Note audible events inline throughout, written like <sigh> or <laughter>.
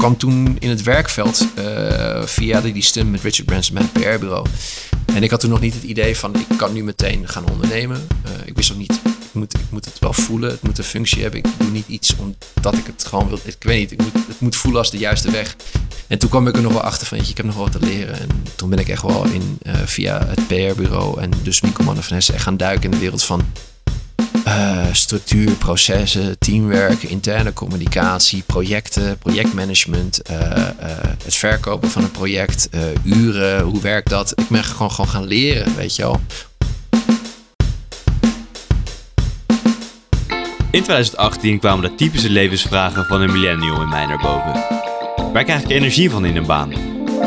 kwam toen in het werkveld uh, via die stunt met Richard Branson bij het PR-bureau. En ik had toen nog niet het idee van ik kan nu meteen gaan ondernemen. Uh, ik wist ook niet, ik moet, ik moet het wel voelen, het moet een functie hebben. Ik doe niet iets omdat ik het gewoon wil. Ik weet niet, ik moet, het moet voelen als de juiste weg. En toen kwam ik er nog wel achter van, ik heb nog wel wat te leren. En toen ben ik echt wel in, uh, via het PR-bureau en dus Mannen van Hessen gaan duiken in de wereld van uh, structuur, processen, teamwerk, interne communicatie, projecten, projectmanagement, uh, uh, het verkopen van een project, uren, hoe werkt dat? Ik ben gewoon, gewoon gaan leren, weet je wel. In 2018 kwamen de typische levensvragen van een millennial in mij naar boven. Waar krijg ik energie van in een baan?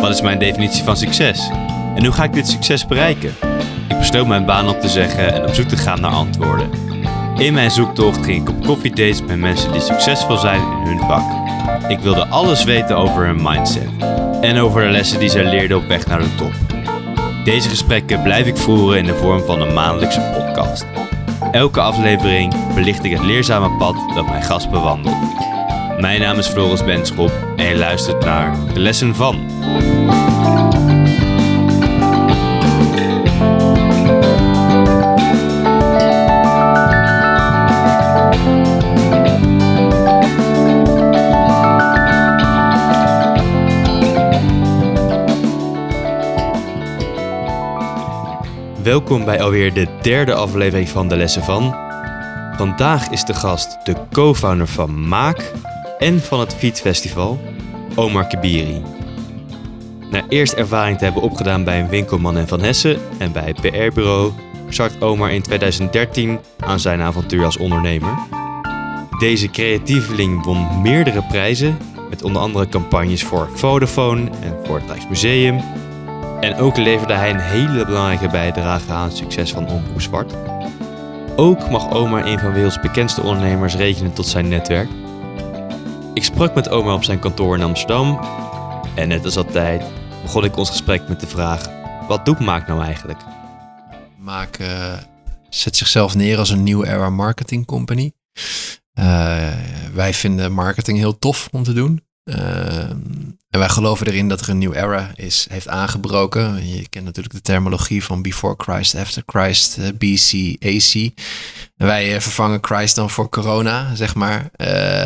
Wat is mijn definitie van succes? En hoe ga ik dit succes bereiken? Ik besloot mijn baan op te zeggen en op zoek te gaan naar antwoorden. In mijn zoektocht ging ik op koffiedates met mensen die succesvol zijn in hun vak. Ik wilde alles weten over hun mindset en over de lessen die zij leerden op weg naar de top. Deze gesprekken blijf ik voeren in de vorm van een maandelijkse podcast. Elke aflevering belicht ik het leerzame pad dat mijn gast bewandelt. Mijn naam is Floris Benschop en je luistert naar De Lessen van. Welkom bij alweer de derde aflevering van De Lessen van. Vandaag is de gast de co-founder van Maak en van het Fietsfestival, Omar Kibiri. Na eerst ervaring te hebben opgedaan bij een winkelman in Van Hessen en bij het PR-bureau, start Omar in 2013 aan zijn avontuur als ondernemer. Deze creatieveling won meerdere prijzen, met onder andere campagnes voor Vodafone en voor het Rijksmuseum en ook leverde hij een hele belangrijke bijdrage aan het succes van Omroep Zwart. Ook mag Omar een van werelds bekendste ondernemers rekenen tot zijn netwerk. Ik sprak met Omar op zijn kantoor in Amsterdam. En net als altijd begon ik ons gesprek met de vraag: wat doet Maak nou eigenlijk? Maak uh, zet zichzelf neer als een nieuwe era marketing company. Uh, wij vinden marketing heel tof om te doen. Uh, en wij geloven erin dat er een nieuwe era is, heeft aangebroken. Je kent natuurlijk de terminologie van before Christ, after Christ, uh, BC, AC. wij uh, vervangen Christ dan voor corona, zeg maar.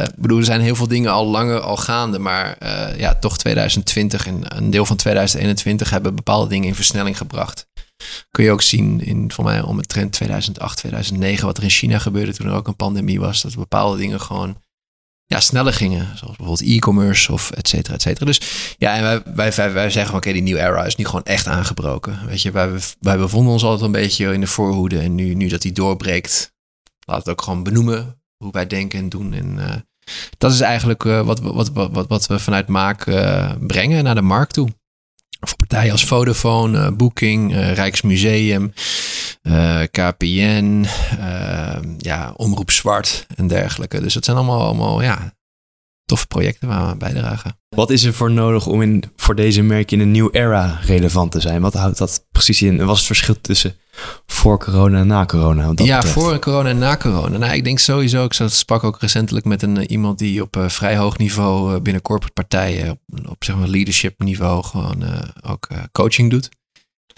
Ik bedoel, er zijn heel veel dingen al langer al gaande, maar ja, toch 2020 en een deel van 2021 hebben bepaalde dingen in versnelling gebracht. Kun je ook zien in, voor mij, om het trend 2008, 2009, wat er in China gebeurde toen er ook een pandemie was, dat bepaalde dingen gewoon ja, sneller gingen. Zoals bijvoorbeeld e-commerce of et cetera, et cetera. Dus ja, en wij, wij, wij, zeggen oké, die nieuwe era is nu gewoon echt aangebroken. Weet je, wij, wij bevonden ons altijd een beetje in de voorhoede. En nu, nu dat die doorbreekt, laat het ook gewoon benoemen hoe wij denken en doen. En uh, dat is eigenlijk uh, wat, wat, wat, wat, wat we vanuit Maak uh, brengen naar de markt toe. Voor partijen als Vodafone, Booking, Rijksmuseum, uh, KPN, ja, Omroep Zwart en dergelijke. Dus het zijn allemaal, allemaal ja, toffe projecten waar we bijdragen. Wat is er voor nodig om in, voor deze merk in een nieuw era relevant te zijn? Wat houdt dat precies in? Wat is het verschil tussen voor corona en na corona? Ja, voor corona en na corona. Nou, ik denk sowieso, ik sprak ook recentelijk met een, uh, iemand die op uh, vrij hoog niveau uh, binnen corporate partijen, op, op zeg maar leadership niveau, gewoon ook coaching doet.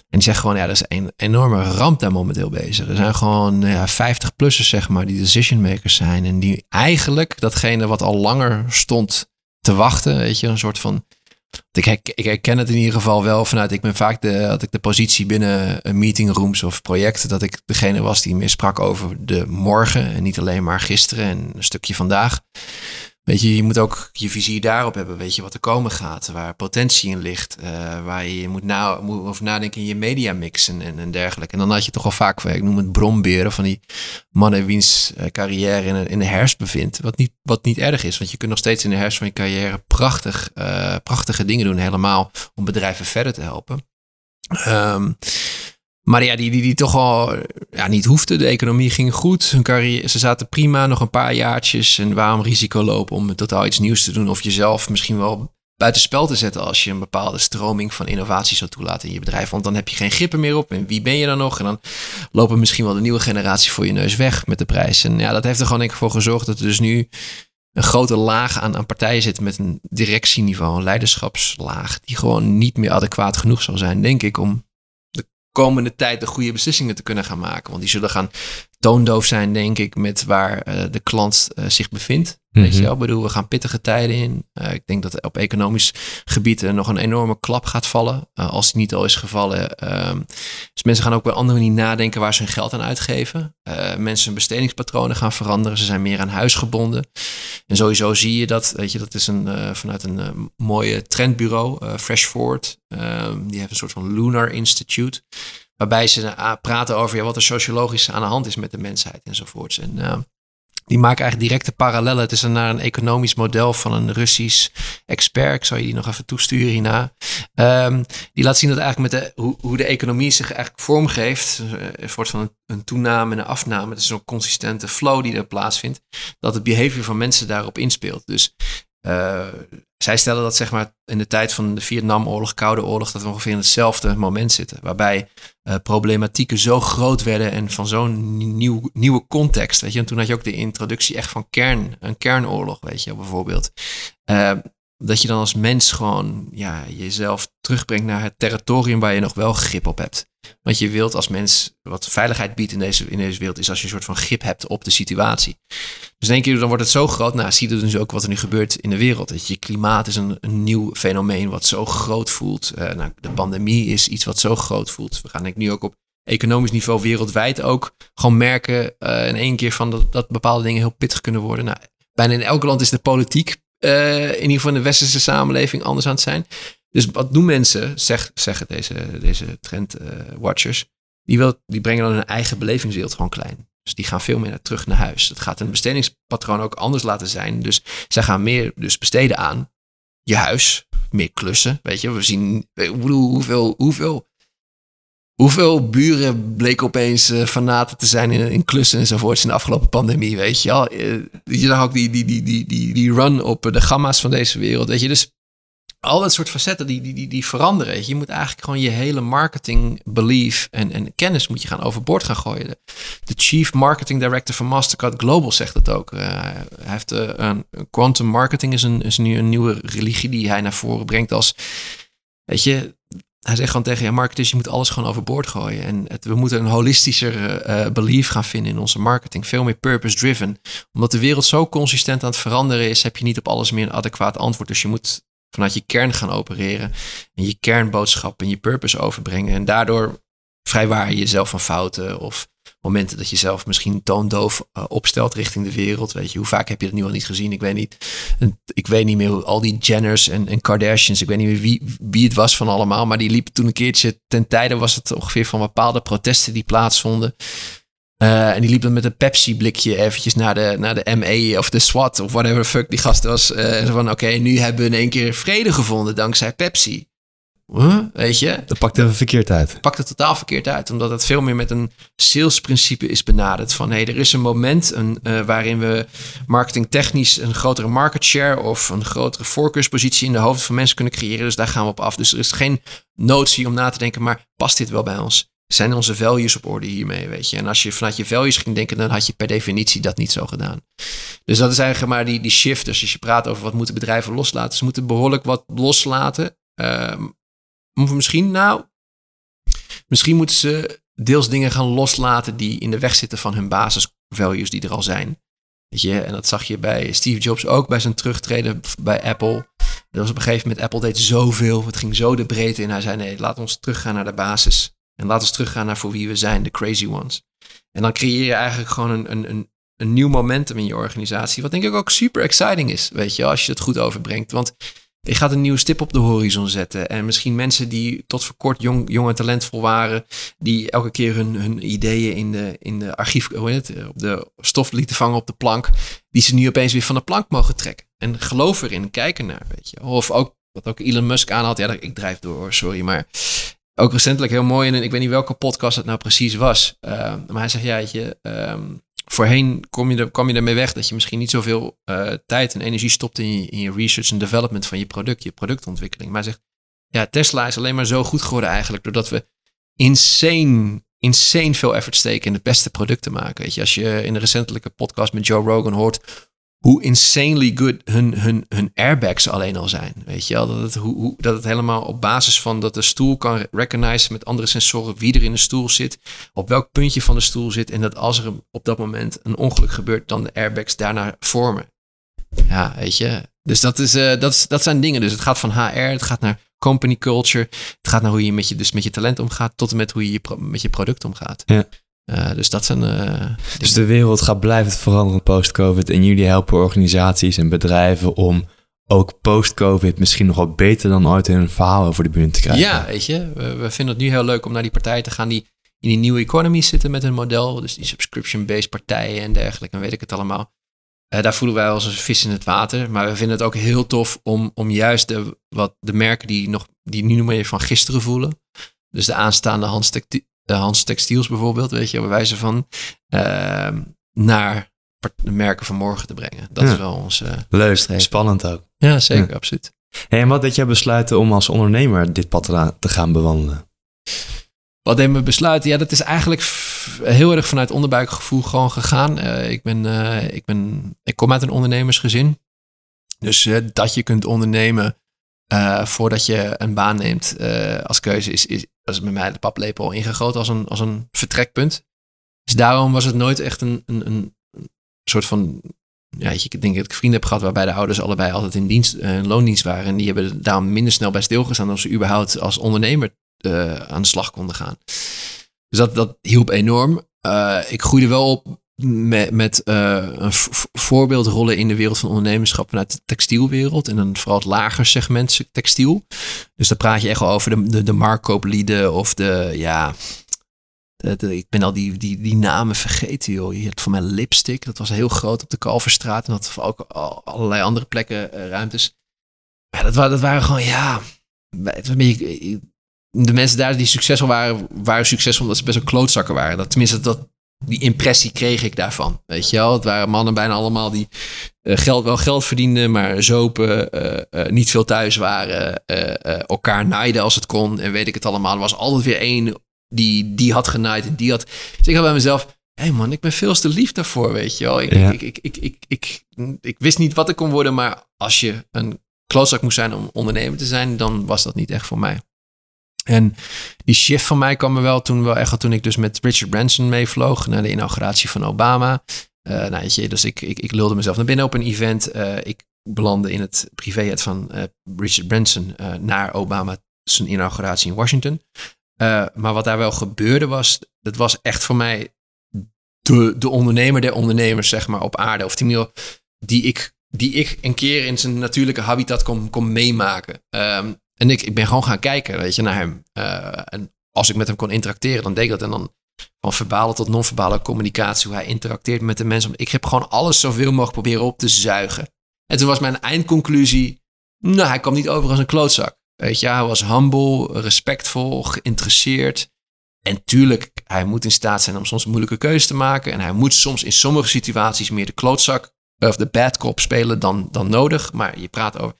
En die zegt gewoon, ja, dat is een enorme ramp daar momenteel bezig. Er zijn gewoon ja, 50-plussers, zeg maar, die decision makers zijn. En die eigenlijk datgene wat al langer stond te wachten, weet je, een soort van... Ik, ik herken het in ieder geval wel vanuit, ik ben vaak de, had ik de positie binnen meetingrooms of projecten, dat ik degene was die meer sprak over de morgen en niet alleen maar gisteren en een stukje vandaag. Weet je, je moet ook je vizier daarop hebben. Weet je wat er komen gaat, waar potentie in ligt, uh, waar je moet, na, moet over nadenken in je mediamix en, en, en, dergelijke. En dan had je toch al vaak, ik noem het bromberen van die mannen wiens uh, carrière in, in de herfst bevindt. Wat niet, wat niet erg is, want je kunt nog steeds in de herfst van je carrière prachtig, prachtige dingen doen, helemaal om bedrijven verder te helpen. Um, maar ja, die, die, toch al ja, niet hoefde. De economie ging goed. Carrière, ze zaten prima, nog een paar jaartjes. En waarom risico lopen om totaal iets nieuws te doen? Of jezelf misschien wel buitenspel te zetten als je een bepaalde stroming van innovatie zou toelaten in je bedrijf. Want dan heb je geen grippen meer op. En wie ben je dan nog? En dan lopen misschien wel de nieuwe generatie voor je neus weg met de prijs. En ja, dat heeft er gewoon denk voor gezorgd dat er dus nu een grote laag aan, aan partijen zit met een directieniveau, een leiderschapslaag, die gewoon niet meer adequaat genoeg zal zijn, denk ik, om komende tijd de goede beslissingen te kunnen gaan maken. Want die zullen gaan toondoof zijn, denk ik, met waar uh, de klant uh, zich bevindt. Weet je Mhm. wel, Ik bedoel, we gaan pittige tijden in. Uh, ik denk dat op economisch gebied er nog een enorme klap gaat vallen, als die niet al is gevallen. Um, dus mensen gaan ook een andere manier nadenken waar ze hun geld aan uitgeven. Mensen hun bestedingspatronen gaan veranderen. Ze zijn meer aan huis gebonden. En sowieso zie je dat, weet je, dat is een, vanuit een mooie trendbureau, Fresh Forward. Um, die heeft een soort van Lunar Institute. Waarbij ze uh, praten over ja, wat er sociologisch aan de hand is met de mensheid enzovoorts. En uh, die maken eigenlijk directe parallellen. Het is een, naar een economisch model van een Russisch expert. Ik zal je die nog even toesturen hierna. Um, die laat zien dat eigenlijk met de, hoe, hoe de economie zich eigenlijk vormgeeft. Een soort van een, een toename en een afname. Het is zo'n consistente flow die er plaatsvindt. Dat het behavior van mensen daarop inspeelt. Dus uh, zij stellen dat zeg maar in de tijd van de Vietnamoorlog, Koude Oorlog, dat we ongeveer in hetzelfde moment zitten. Waarbij uh, problematieken zo groot werden en van zo'n nieuw, nieuwe context. Weet je, en toen had je ook de introductie echt van kern, een kernoorlog, weet je, bijvoorbeeld. Uh, dat je dan als mens gewoon ja, jezelf terugbrengt naar het territorium waar je nog wel grip op hebt. Want je wilt als mens, wat veiligheid biedt in deze, in deze wereld, is als je een soort van grip hebt op de situatie. Dus denk je, dan wordt het zo groot. Nou, zie je dus ook wat er nu gebeurt in de wereld. Dat je klimaat is een, een nieuw fenomeen wat zo groot voelt. Uh, nou, de pandemie is iets wat zo groot voelt. We gaan nu ook op economisch niveau wereldwijd ook gewoon merken uh, in één keer van dat, dat bepaalde dingen heel pittig kunnen worden. Nou, bijna in elk land is de politiek uh, in ieder geval in de westerse samenleving anders aan het zijn. Dus wat doen mensen, zeg, zeggen deze, deze trendwatchers, uh, die, die brengen dan hun eigen belevingswereld gewoon klein. Dus die gaan veel meer terug naar huis. Het gaat een bestedingspatroon ook anders laten zijn. Dus zij gaan meer dus besteden aan je huis, meer klussen. Weet je, we zien, bedoel, hoeveel, hoeveel, hoeveel buren bleken opeens uh, fanaten te zijn in, in klussen enzovoorts in de afgelopen pandemie, weet je je zag ook die, die, die, die, die, die run op de gamma's van deze wereld, weet je. Dus al dat soort facetten die, die, die, die veranderen. Je. moet eigenlijk gewoon je hele marketing belief en, en kennis moet je gaan overboord gaan gooien. De, de chief marketing director van Mastercard Global zegt het ook. Uh, hij heeft uh, een quantum marketing is, een, is nu een nieuwe religie die hij naar voren brengt als, weet je, hij zegt gewoon tegen je marketers, je moet alles gewoon overboord gooien. En we moeten een holistischer uh, belief gaan vinden in onze marketing. Veel meer purpose-driven. Omdat de wereld zo consistent aan het veranderen is, heb je niet op alles meer een adequaat antwoord. Dus je moet vanuit je kern gaan opereren. En je kernboodschap en je purpose overbrengen. En daardoor vrijwaar je jezelf van fouten of momenten dat je zelf misschien toondoof uh, opstelt richting de wereld. Weet je, hoe vaak heb je dat nu al niet gezien? Ik weet niet. Ik weet niet meer hoe al die Jenners en, en Kardashians, ik weet niet meer wie, wie het was van allemaal, maar die liepen toen een keertje, ten tijde was het ongeveer van bepaalde protesten die plaatsvonden. Uh, en die liep dan met een Pepsi-blikje eventjes naar de, naar de ME of de SWAT of whatever fuck die gast was. Uh, van oké, okay, nu hebben we in één keer vrede gevonden dankzij Pepsi. Huh? Weet je? Dat pakt even verkeerd uit. Pakt het totaal verkeerd uit, omdat het veel meer met een salesprincipe is benaderd. Van hé, hey, er is een moment een, uh, waarin we marketingtechnisch een grotere market share of een grotere voorkeurspositie in de hoofden van mensen kunnen creëren. Dus daar gaan we op af. Dus er is geen notie om na te denken, maar past dit wel bij ons? Zijn onze values op orde hiermee, weet je? En als je vanuit je values ging denken, dan had je per definitie dat niet zo gedaan. Dus dat is eigenlijk maar die, die shift. Dus als je praat over wat moeten bedrijven loslaten, ze moeten behoorlijk wat loslaten. Um, misschien, nou, misschien moeten ze deels dingen gaan loslaten die in de weg zitten van hun basisvalues die er al zijn. Weet je, en dat zag je bij Steve Jobs ook bij zijn terugtreden bij Apple. Dat was op een gegeven moment, Apple deed zoveel, het ging zo de breedte in. Hij zei, nee, laat ons teruggaan naar de basis. En laat ons teruggaan naar voor wie we zijn, de crazy ones. En dan creëer je eigenlijk gewoon een, een, een, een nieuw momentum in je organisatie. Wat denk ik ook super exciting is, weet je, als je het goed overbrengt. Want je gaat een nieuwe stip op de horizon zetten. En misschien mensen die tot voor kort jong, jong en talentvol waren, die elke keer hun, hun ideeën in de, in de archief, hoe heet het, op de stof lieten vangen op de plank, die ze nu opeens weer van de plank mogen trekken. En geloof erin, kijk ernaar, weet je. Of ook, wat ook Elon Musk aanhaalt, ja, ik drijf door, sorry, maar ook recentelijk heel mooi, en ik weet niet welke podcast het nou precies was, uh, maar hij zegt, ja, je, um, voorheen kom je, er, kwam je ermee weg dat je misschien niet zoveel uh, tijd en energie stopt in je, in je research en development van je product, je productontwikkeling. Maar hij zegt, ja, Tesla is alleen maar zo goed geworden eigenlijk doordat we insane, insane veel effort steken in het beste product te maken. Weet je, als je in de recentelijke podcast met Joe Rogan hoort hoe insanely good hun, hun, hun airbags alleen al zijn. Weet je wel? Dat het, hoe, hoe, dat het helemaal op basis van dat de stoel kan recognizen met andere sensoren wie er in de stoel zit, op welk puntje van de stoel zit. En dat als er op dat moment een ongeluk gebeurt, dan de airbags daarna vormen. Ja, weet je. Dus dat, is, uh, dat, is, dat zijn dingen. Dus het gaat van HR, het gaat naar company culture. Het gaat naar hoe je met je, dus met je talent omgaat, tot en met hoe je, je met je product omgaat. Ja. Uh, dus dat zijn. Uh, dus de wereld gaat blijven veranderen post-COVID. En jullie helpen organisaties en bedrijven om ook post-COVID misschien nog wel beter dan ooit hun verhaal over de bühne te krijgen. Ja, weet je. We, we, vinden het nu heel leuk om naar die partijen te gaan die in die nieuwe economy zitten met hun model. Dus die subscription-based partijen en dergelijke. En weet ik het allemaal. Uh, daar voelen wij als een vis in het water. Maar we vinden het ook heel tof om, om juist de, wat, de merken die, nog, die nu nog meer van gisteren voelen. Dus de aanstaande Hans, Hans Textiels bijvoorbeeld, weet je, bij wijze van, uh, naar de merken van morgen te brengen. Dat is wel. Uh, Leuk, spannend ook. Ja, zeker, absoluut. Hey, en wat deed jij besluiten om als ondernemer dit pad te gaan bewandelen? Wat deed me besluiten? Ja, dat is eigenlijk heel erg vanuit onderbuikgevoel gewoon gegaan. Uh, ik, ben, uh, ik, ben, ik kom uit een ondernemersgezin. Dus uh, dat je kunt ondernemen voordat je een baan neemt als keuze is, is, dat is met mij de paplepel ingegoten als een, als een vertrekpunt. Dus daarom was het nooit echt een, een, een soort van. Ja, ik denk dat ik vrienden heb gehad waarbij de ouders allebei altijd in dienst, uh, loondienst waren. En die hebben daarom minder snel bij stilgestaan als ze überhaupt als ondernemer uh, aan de slag konden gaan. Dus dat, dat hielp enorm. Uh, ik groeide wel op met, met een voorbeeldrollen in de wereld van ondernemerschap vanuit de textielwereld. En dan vooral het lager segment textiel. Dus dan praat je echt over de, de, de marktkooplieden of de, ja, ik ben al die, die, die namen vergeten, joh. Je hebt voor mij Lipstick, dat was heel groot op de Kalverstraat. En dat ook allerlei andere plekken, uh, ruimtes. Ja, dat, waren, dat waren gewoon, ja... Het was beetje, de mensen daar die succesvol waren, waren succesvol omdat ze best wel klootzakken waren. Dat, tenminste, dat, die impressie kreeg ik daarvan. Weet je wel, het waren mannen bijna allemaal die uh, geld, wel geld verdienden, maar zopen, uh, uh, niet veel thuis waren, elkaar naaiden als het kon en weet ik het allemaal. Er was altijd weer één die, die had genaaid en die had. Dus ik had bij mezelf, hé hey man, ik ben veel te lief daarvoor, weet je wel. Ik, ja. ik, ik, ik, ik, ik, ik, wist niet wat ik kon worden, maar als je een klootzak moest zijn om ondernemer te zijn, dan was dat niet echt voor mij. En die shift van mij kwam er wel toen, wel echt, toen ik dus met Richard Branson meevloog naar de inauguratie van Obama. Uh, nou, weet je, dus ik, ik, ik lulde mezelf naar binnen op een event. Uh, ik belandde in het privéjet van uh, Richard Branson naar Obama zijn inauguratie in Washington. maar wat daar wel gebeurde was, dat was echt voor mij de, de ondernemer der ondernemers, zeg maar, op aarde. Of die, ik, die ik een keer in zijn natuurlijke habitat kon, kon meemaken. Um, en ik, ik ben gewoon gaan kijken, weet je, naar hem. Uh, en als ik met hem kon interacteren, dan deed ik dat. En dan van verbale tot non-verbale communicatie, hoe hij interacteert met de mensen. Ik heb gewoon alles zoveel mogelijk proberen op te zuigen. En toen was mijn eindconclusie, nou, hij kwam niet over als een klootzak. Weet je, hij was humble, respectvol, geïnteresseerd. En tuurlijk, hij moet in staat zijn om soms moeilijke keuzes te maken. En hij moet soms in sommige situaties meer de klootzak of de bad cop spelen dan, dan nodig. Maar je praat over.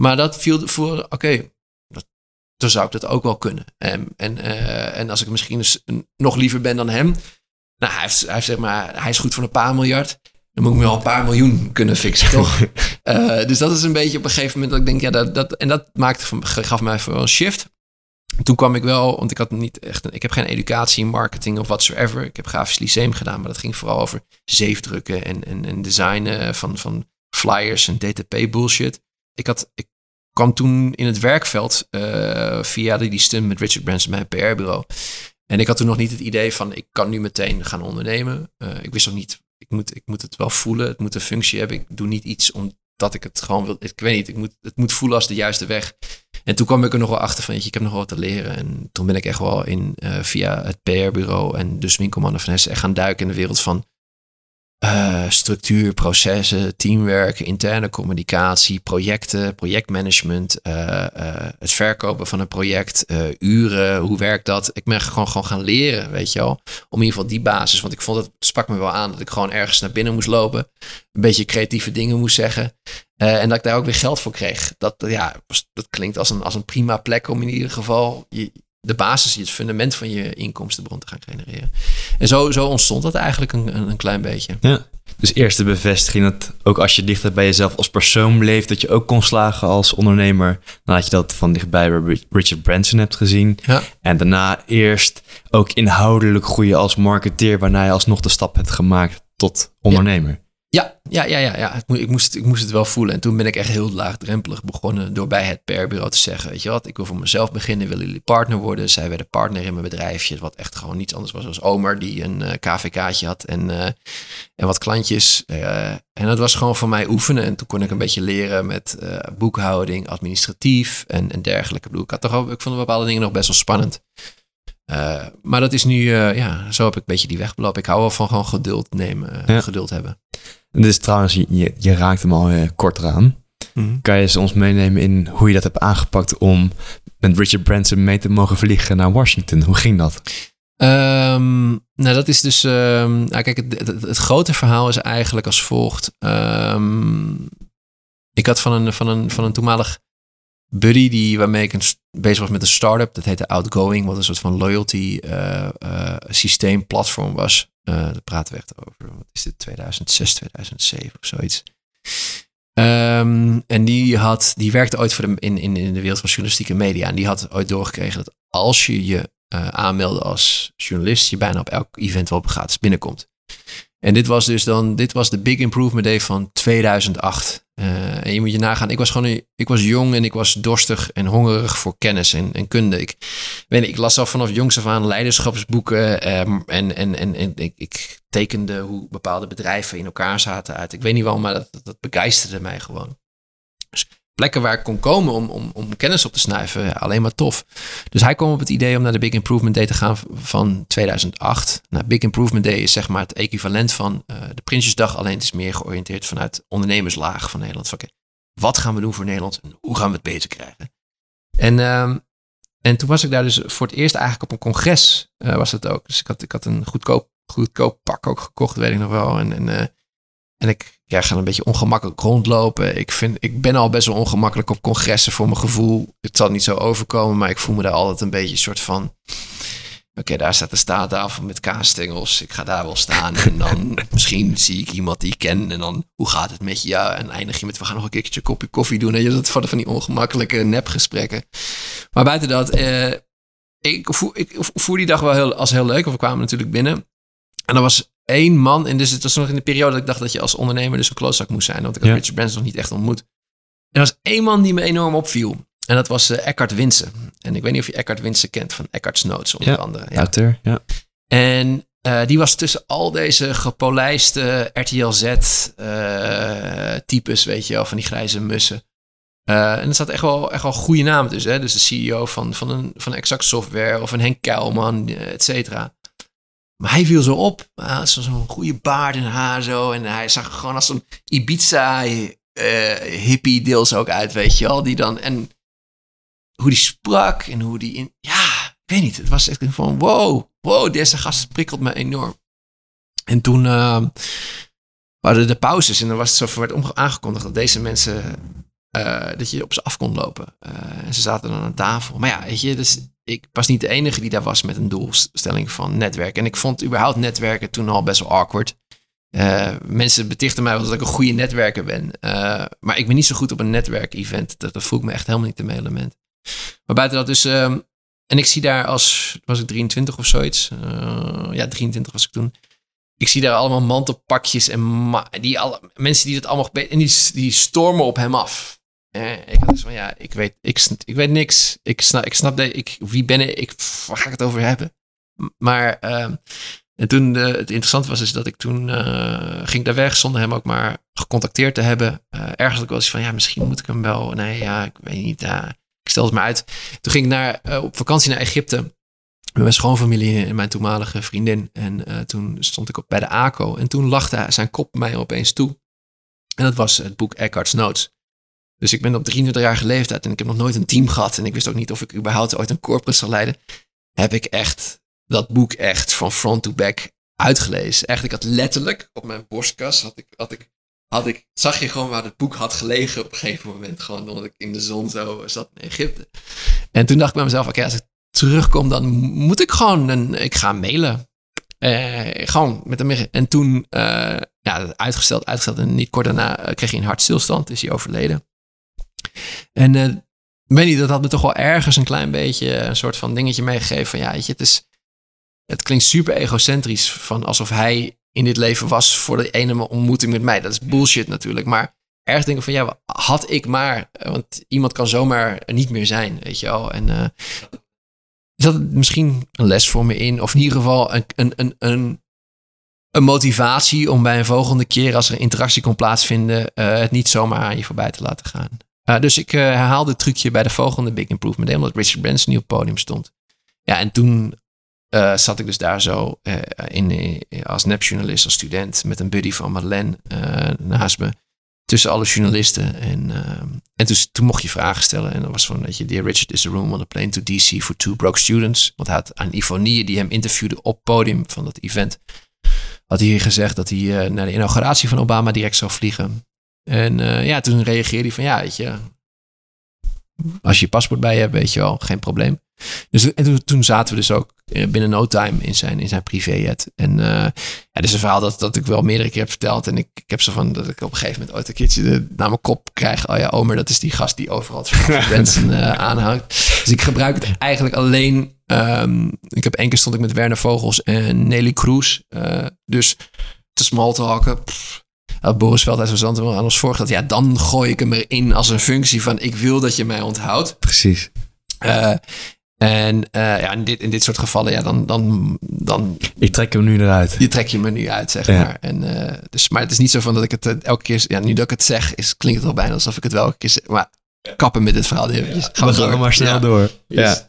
Maar dat viel voor, oké, okay, dan zou ik dat ook wel kunnen. En, en, uh, en als ik misschien dus nog liever ben dan hem. Nou, hij, heeft, hij, heeft, zeg maar, hij is goed voor een paar miljard. Dan moet ik me wel een paar miljoen kunnen fixen, <laughs> toch? uh, dus dat is een beetje op een gegeven moment dat ik denk, ja, dat, dat, en dat maakte, gaf mij voor een shift. Toen kwam ik wel, want ik had niet echt, ik heb geen educatie in marketing of whatsoever. Ik heb grafisch lyceum gedaan, maar dat ging vooral over zeefdrukken en, en, en designen van, van flyers en DTP bullshit ik, had, ik kwam toen in het werkveld uh, via die, die stunt met Richard Branson, mijn PR-bureau. En ik had toen nog niet het idee van ik kan nu meteen gaan ondernemen. Uh, ik wist nog niet, ik moet, ik moet het wel voelen. Het moet een functie hebben. Ik doe niet iets omdat ik het gewoon wil. Ik weet niet, ik moet, het moet voelen als de juiste weg. En toen kwam ik er nog wel achter van, je, ik heb nog wat te leren. En toen ben ik echt wel in, uh, via het PR-bureau en dus winkelmannen van Hessen echt gaan duiken in de wereld van uh, structuur, processen, teamwerk, interne communicatie, projecten, projectmanagement, uh, uh, het verkopen van een project, uren, hoe werkt dat? Ik ben gewoon, gewoon gaan leren, weet je wel. Om in ieder geval die basis, want ik vond het, sprak me wel aan dat ik gewoon ergens naar binnen moest lopen, een beetje creatieve dingen moest zeggen. en dat ik daar ook weer geld voor kreeg. Dat, ja, dat klinkt als een, als een prima plek om in ieder geval je, de basis, het fundament van je inkomstenbron te gaan genereren. En zo, zo ontstond dat eigenlijk een, een, klein beetje. Ja. Dus eerst de bevestiging dat ook als je dichter bij jezelf als persoon leeft, dat je ook kon slagen als ondernemer. Nadat je dat van dichtbij bij Richard Branson hebt gezien. Ja. En daarna eerst ook inhoudelijk groeien als marketeer, waarna je alsnog de stap hebt gemaakt tot ondernemer. Ja, ja, ja, ja, ja. Ik, moest, ik moest het wel voelen. En toen ben ik echt heel laagdrempelig begonnen door bij het PR-bureau te zeggen: Weet je wat, ik wil voor mezelf beginnen, willen jullie partner worden? Zij werden partner in mijn bedrijfje, wat echt gewoon niets anders was als Omer, die een uh, KVK'tje had en, uh, en wat klantjes. Uh, en dat was gewoon voor mij oefenen. En toen kon ik een beetje leren met boekhouding, administratief en, dergelijke. Ik, bedoel, ik, had toch ook, ik vond bepaalde dingen nog best wel spannend. Maar dat is nu, ja, zo heb ik een beetje die weg belopen. Ik hou wel van gewoon geduld nemen, ja. geduld hebben. Is trouwens, je, je raakt hem al uh, kort eraan. Mm. Kan je ons meenemen in hoe je dat hebt aangepakt om met Richard Branson mee te mogen vliegen naar Washington? Hoe ging dat? Um, nou, dat is dus. Um, nou, kijk, het, het, het, grote verhaal is eigenlijk als volgt. Um, ik had van een, van een, van een toenmalig buddy die, waarmee ik bezig was met een start-up. Dat heette Outgoing, wat een soort van loyalty uh, uh, systeem platform was. Uh, daar praten we echt over, wat is dit, 2006, 2007 of zoiets. Um, en die, had, die werkte ooit voor de, in, in, in de wereld van journalistieke media. En die had ooit doorgekregen dat als je je aanmeldde als journalist, je bijna op elk event wel gratis binnenkomt. En dit was dus dan, dit was de Big Improvement Day van 2008. Uh, en je moet je nagaan, ik was gewoon, ik was jong en ik was dorstig en hongerig voor kennis en, kunde. Ik, weet ik las al vanaf jongs af aan leiderschapsboeken um, en, en, en, en ik, ik, tekende hoe bepaalde bedrijven in elkaar zaten uit. Ik weet niet wel, maar dat, dat, dat begeisterde mij gewoon. Dus plekken waar ik kon komen om, om, om kennis op te snuiven, alleen maar tof. Dus hij kwam op het idee om naar de Big Improvement Day te gaan van 2008. Nou, Big Improvement Day is zeg maar het equivalent van uh, de Prinsjesdag, alleen het is meer georiënteerd vanuit ondernemerslaag van Nederland. Okay, wat gaan we doen voor Nederland en hoe gaan we het beter krijgen? En, uh, en toen was ik daar dus voor het eerst eigenlijk op een congres, uh, was het ook. Dus ik had, ik had een goedkoop, goedkoop pak ook gekocht, weet ik nog wel. En, en uh, en ik ja, ga een beetje ongemakkelijk rondlopen. Ik, vind, ik ben al best wel ongemakkelijk op congressen voor mijn gevoel. Het zal niet zo overkomen, maar ik voel me daar altijd een beetje een soort van... Oké, daar staat de staattafel met kaasstengels. Ik ga daar wel staan. En dan <laughs> misschien zie ik iemand die ik ken. En dan, hoe gaat het met je? Ja, en eindig je met, we gaan nog een keertje een kopje koffie doen. En je dat van, van die ongemakkelijke nepgesprekken. Maar buiten dat, eh, ik, voel, ik voel die dag wel heel, als heel leuk. Of we kwamen natuurlijk binnen. En er was één man. En dus het was nog in de periode dat ik dacht dat je als ondernemer dus een klootzak moest zijn. Want ik had ja. Richard Branson nog niet echt ontmoet. En er was één man die me enorm opviel. En dat was uh, Eckhart Winsen. En ik weet niet of je Eckhart Winsen kent van Eckhart's Notes onder ja, andere. Ja, auteur, ja. En uh, die was tussen al deze gepolijste RTL Z uh, types, weet je wel, van die grijze mussen. en er zat echt wel, echt wel goede namen tussen. Hè? Dus de CEO van, van, een, van Exact Software of een Henk Kuilman, et cetera. Maar hij viel zo op. Had zo'n goede baard en haar zo. En hij zag gewoon als een Ibiza uh, hippie deels ook uit, weet je wel. Die dan, en hoe die sprak en hoe die in... Ja, ik weet niet. Het was echt van wow, wow, deze gast prikkelt me enorm. En toen uh, waren de pauzes en dan was het zo werd aangekondigd dat deze mensen... Uh, dat je op ze af kon lopen. Uh, en ze zaten dan aan tafel. Maar ja, weet je, dus ik was niet de enige die daar was met een doelstelling van netwerken. En ik vond überhaupt netwerken toen al best wel awkward. Uh, mensen betichten mij dat ik een goede netwerker ben. Uh, maar ik ben niet zo goed op een netwerkevent. Dat, dat voel ik me echt helemaal niet in mijn element. Maar buiten dat dus... Uh, en ik zie daar als... Was ik 23 of zoiets? Uh, ja, 23 was ik toen. Ik zie daar allemaal mantelpakjes en die alle, mensen die dat allemaal... En die, die stormen op hem af. Eh, ik had dus van ja, ik weet, ik, ik weet niks. Ik snap, ik snap de, ik, wie ben ik? ik waar ga ik het over hebben? Maar uh, en toen uh, het interessante was is dat ik toen uh, ging daar weg zonder hem ook maar gecontacteerd te hebben. ergens ook wel eens van ja, misschien moet ik hem wel. Nee, ja, ik weet niet. ik stel het maar uit. Toen ging ik naar, op vakantie naar Egypte met mijn schoonfamilie en mijn toenmalige vriendin. En toen stond ik op bij de ACO. En toen lachte zijn kop mij opeens toe. En dat was het boek Eckhart's Notes. Dus ik ben op 23 jaar leeftijd en ik heb nog nooit een team gehad. En ik wist ook niet of ik überhaupt ooit een corporate zou leiden. Heb ik echt dat boek echt van front to back uitgelezen. Echt, ik had letterlijk op mijn borstkas had ik, had ik, zag je gewoon waar het boek had gelegen op een gegeven moment. Gewoon omdat ik in de zon zo zat in Egypte. En toen dacht ik bij mezelf, oké, als ik terugkom, dan moet ik gewoon een, ik ga mailen. Eh, gewoon met hem. En toen, uh, ja, uitgesteld, uitgesteld. En niet kort daarna kreeg hij een hartstilstand, is hij overleden. En uh, weet niet, dat had me toch wel ergens een klein beetje een soort van dingetje meegegeven. Van ja, weet je, het is, het klinkt super egocentrisch. Van alsof hij in dit leven was voor de ene ontmoeting met mij. Dat is bullshit natuurlijk. Maar ergens denken van ja, had ik maar. Want iemand kan zomaar niet meer zijn, weet je wel. En uh, is dat misschien een les voor me in? Of in ieder geval een, een, een, een, een motivatie om bij een volgende keer als er interactie kon plaatsvinden, uh, het niet zomaar aan je voorbij te laten gaan. Uh, dus ik herhaalde het trucje bij de volgende Big Improvement, omdat Richard Branson op het podium stond. Ja, en toen uh, zat ik dus daar zo in, als nepjournalist, als student, met een buddy van Madeleine naast me. Tussen alle journalisten. En, en dus, toen mocht je vragen stellen. En dat was van, weet je, Dear Richard, is a room on a plane to DC for two broke students. Want hij had aan Ivonie, die hem interviewde op podium van dat event, had hij gezegd dat hij naar de inauguratie van Obama direct zou vliegen. En ja, toen reageerde hij van, ja, weet je, als je je paspoort bij je hebt, weet je wel, geen probleem. Dus en toen, toen, zaten we dus ook eh, binnen no time in zijn, in zijn privéjet. En uh, ja, dit is een verhaal dat, dat ik wel meerdere keer heb verteld. En ik, ik heb zo van dat ik op een gegeven moment ooit een keertje de, naar mijn kop krijg. Oh ja, Omer, dat is die gast die overal <laughs> mensen uh, aanhangt. Dus ik gebruik het eigenlijk alleen. Um, ik heb één keer stond ik met Werner Vogels en Nelly Kroes. Uh, dus te smalltalken. Pff, had Boris Veldhuis van aan ons voorgesteld. Ja, dan gooi ik hem erin als een functie van ik wil dat je mij onthoudt. Precies. Uh, en uh, ja, in dit, in dit soort gevallen, ja, dan, dan, dan... Ik trek hem nu eruit. Je trek je me nu uit, zeg ja. maar. En, uh, dus, maar het is niet zo van dat ik het elke keer... Ja, nu dat ik het zeg, is, klinkt het al bijna alsof ik het wel elke keer zeg. Maar kappen met dit verhaal eventjes. Ja, we gaan maar snel ja. door. Ja.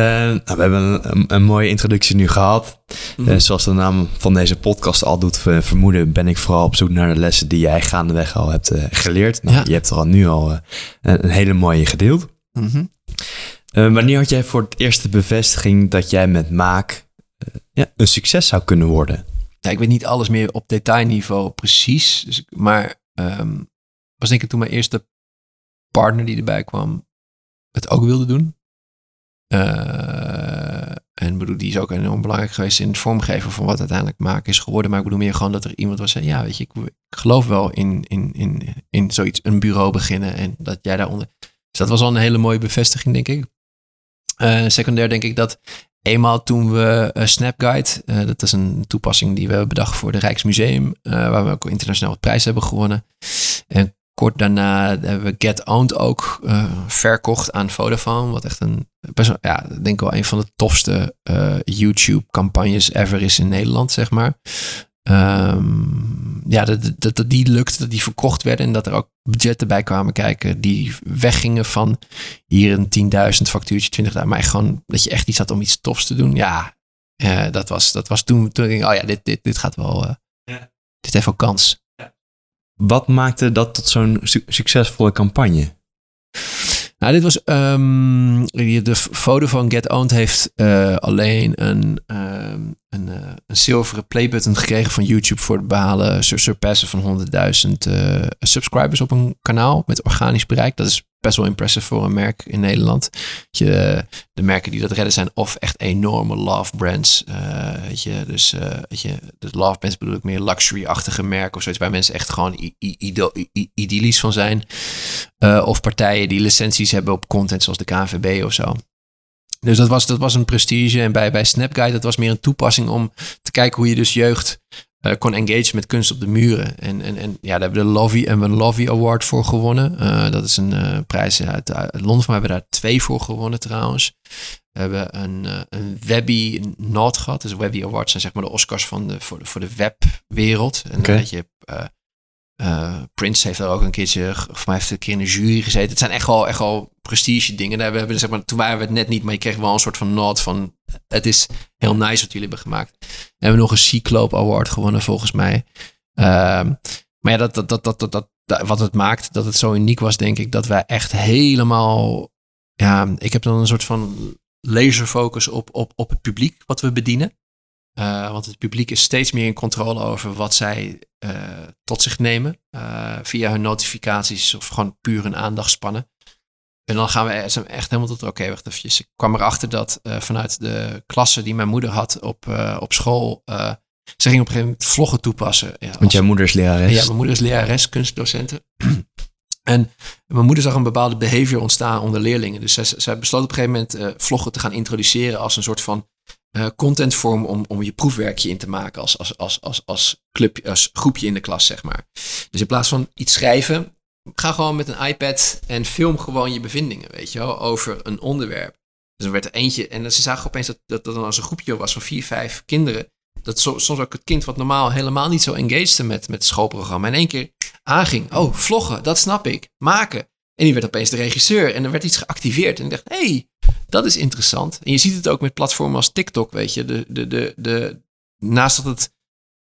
Nou, we hebben een, een, mooie introductie nu gehad. Mm -hmm. zoals de naam van deze podcast al doet vermoeden, ben ik vooral op zoek naar de lessen die jij gaandeweg al hebt geleerd. Nou, Je hebt er al nu al een, een, hele mooie gedeeld. Mm -hmm. Uh, wanneer had jij voor het eerst de bevestiging dat jij met Maak ja, een succes zou kunnen worden? Ja, ik weet niet alles meer op detailniveau precies. Dus, maar um, was denk ik toen mijn eerste partner die erbij kwam het ook wilde doen. Uh, en bedoel, die is ook enorm belangrijk geweest in het vormgeven van wat uiteindelijk Maak is geworden. Maar ik bedoel meer gewoon dat er iemand was zei, ja, weet je, ik, geloof wel in, in, in, in zoiets, een bureau beginnen en dat jij daaronder... Dus dat was al een hele mooie bevestiging, denk ik. Uh, secundair denk ik dat eenmaal toen we uh, Snapguide, uh, dat is een toepassing die we hebben bedacht voor de Rijksmuseum, waar we ook internationaal wat prijs hebben gewonnen. En kort daarna hebben we Get Owned ook verkocht aan Vodafone, wat echt een, best ja, denk ik wel een van de tofste YouTube-campagnes ever is in Nederland, zeg maar. Um, ja, dat, dat, dat die lukte, dat die verkocht werden en dat er ook budgetten bij kwamen kijken die weggingen van hier een 10.000 factuurtje, 20.000, maar gewoon dat je echt iets had om iets tofs te doen. Ja, uh, dat, was, dat was toen, toen ik, oh ja, dit, dit, dit gaat wel, ja. dit heeft wel kans. Wat maakte dat tot zo'n su succesvolle campagne? Nou, dit was um, de Vodafone Get Owned heeft uh, alleen een, um, een, uh, een zilveren playbutton gekregen van YouTube voor het behalen, surpassen van 100.000 uh, subscribers op een kanaal met organisch bereik. Dat is best wel impressive voor een merk in Nederland. Je, de merken die dat redden zijn of echt enorme love brands. Uh, weet je, dus uh, weet je, de love brands bedoel ik meer luxury-achtige merken of zoiets waar mensen echt gewoon idyllisch van zijn. Uh, of partijen die licenties hebben op content zoals de KNVB of zo. Dus dat was, dat was een prestige. En bij, bij Snapguide, dat was meer een toepassing om te kijken hoe je dus jeugd uh, kon engage met kunst op de muren. En, en, en ja, daar hebben we de Lovey en Lovey Award voor gewonnen. Uh, dat is een uh, prijs uit, uit Londen. We hebben daar twee voor gewonnen trouwens. We hebben een, een Webby Nod gehad. Dus Webby Awards zijn zeg maar de Oscars van de, voor, de, voor de webwereld. En okay. je uh, Prince heeft er ook een keertje, voor mij heeft een keer in de jury gezeten. Het zijn echt wel, echt wel prestige dingen. Daar we hebben, zeg maar, toen waren we het net niet, maar je kreeg wel een soort van nod van, het is heel nice wat jullie hebben gemaakt. We hebben nog een Cyclope Award gewonnen volgens mij. Uh, maar ja, dat, dat, dat, dat, dat, dat, wat het maakt dat het zo uniek was, denk ik, dat wij echt helemaal, ja, ik heb dan een soort van laserfocus op, op, op het publiek wat we bedienen. Uh, want het publiek is steeds meer in controle over wat zij uh, tot zich nemen. Uh, via hun notificaties of gewoon puur hun aandachtspannen. En dan gaan we echt helemaal tot, oké, wacht even. Ik kwam erachter dat vanuit de klasse die mijn moeder had op, op school, ze ging op een gegeven moment vloggen toepassen. Ja, Want jouw moeder is lerares? Ja, mijn moeder is lerares, kunstdocenten. <clears throat> en mijn moeder zag een bepaalde behavior ontstaan onder leerlingen. Dus zij, zij besloot op een gegeven moment vloggen te gaan introduceren als een soort van contentvorm om, om je proefwerkje in te maken als, als, als, als, als, clubje, als groepje in de klas, zeg maar. Dus in plaats van iets schrijven, ga gewoon met een iPad en film gewoon je bevindingen, weet je wel, over een onderwerp. Dus er werd er eentje, en ze zagen opeens dat, dat, dat dan als een groepje was van vier, vijf kinderen. Dat soms ook het kind wat normaal helemaal niet zo engaged met, met het schoolprogramma. In één keer aanging. Oh, vloggen, dat snap ik. Maken. En die werd opeens de regisseur. En er werd iets geactiveerd. En ik dacht, hé, hey, dat is interessant. En je ziet het ook met platformen als TikTok, weet je. De, de, de, de, naast dat het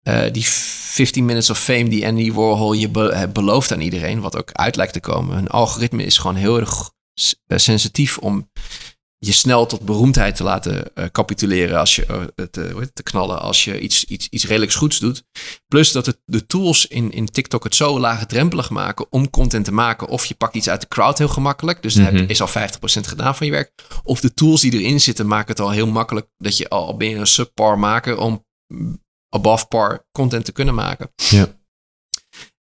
uh, die 15 Minutes of Fame die Andy Warhol je be belooft aan iedereen, wat ook uit lijkt te komen. Een algoritme is gewoon heel erg uh, sensitief om je snel tot beroemdheid te laten uh, capituleren als je te, te, knallen als je iets, iets, iets redelijks goeds doet. Plus dat het, de tools in, in TikTok het zo laagdrempelig maken om content te maken. Of je pakt iets uit de crowd heel gemakkelijk. Dus mm -hmm. is al 50% gedaan van je werk. Of de tools die erin zitten maken het al heel makkelijk dat je al ben je een subpar maken om above par content te kunnen maken. Ja.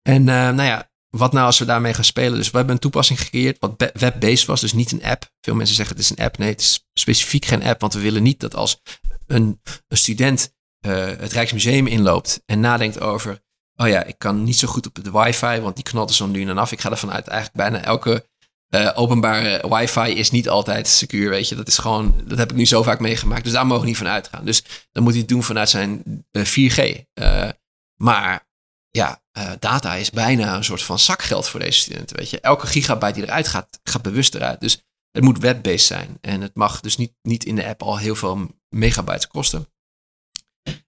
En uh, nou ja, wat nou als we daarmee gaan spelen? Dus we hebben een toepassing gecreëerd wat web-based was, dus niet een app. Veel mensen zeggen het is een app. Nee, het is specifiek geen app, want we willen niet dat als een, student uh, het Rijksmuseum inloopt en nadenkt over, oh ja, ik kan niet zo goed op de wifi, want die knalt er zo nu en af. Ik ga ervan uit eigenlijk bijna elke uh, openbare wifi is niet altijd secuur, weet je. Dat is gewoon, dat heb ik nu zo vaak meegemaakt. Dus daar mogen we niet van uitgaan. Dus dan moet hij het doen vanuit zijn uh, 4G. Uh, maar ja, uh, data is bijna een soort van zakgeld voor deze studenten, weet je. Elke gigabyte die eruit gaat, gaat bewust eruit. Dus het moet web-based zijn. En het mag dus niet, niet in de app al heel veel megabytes kosten.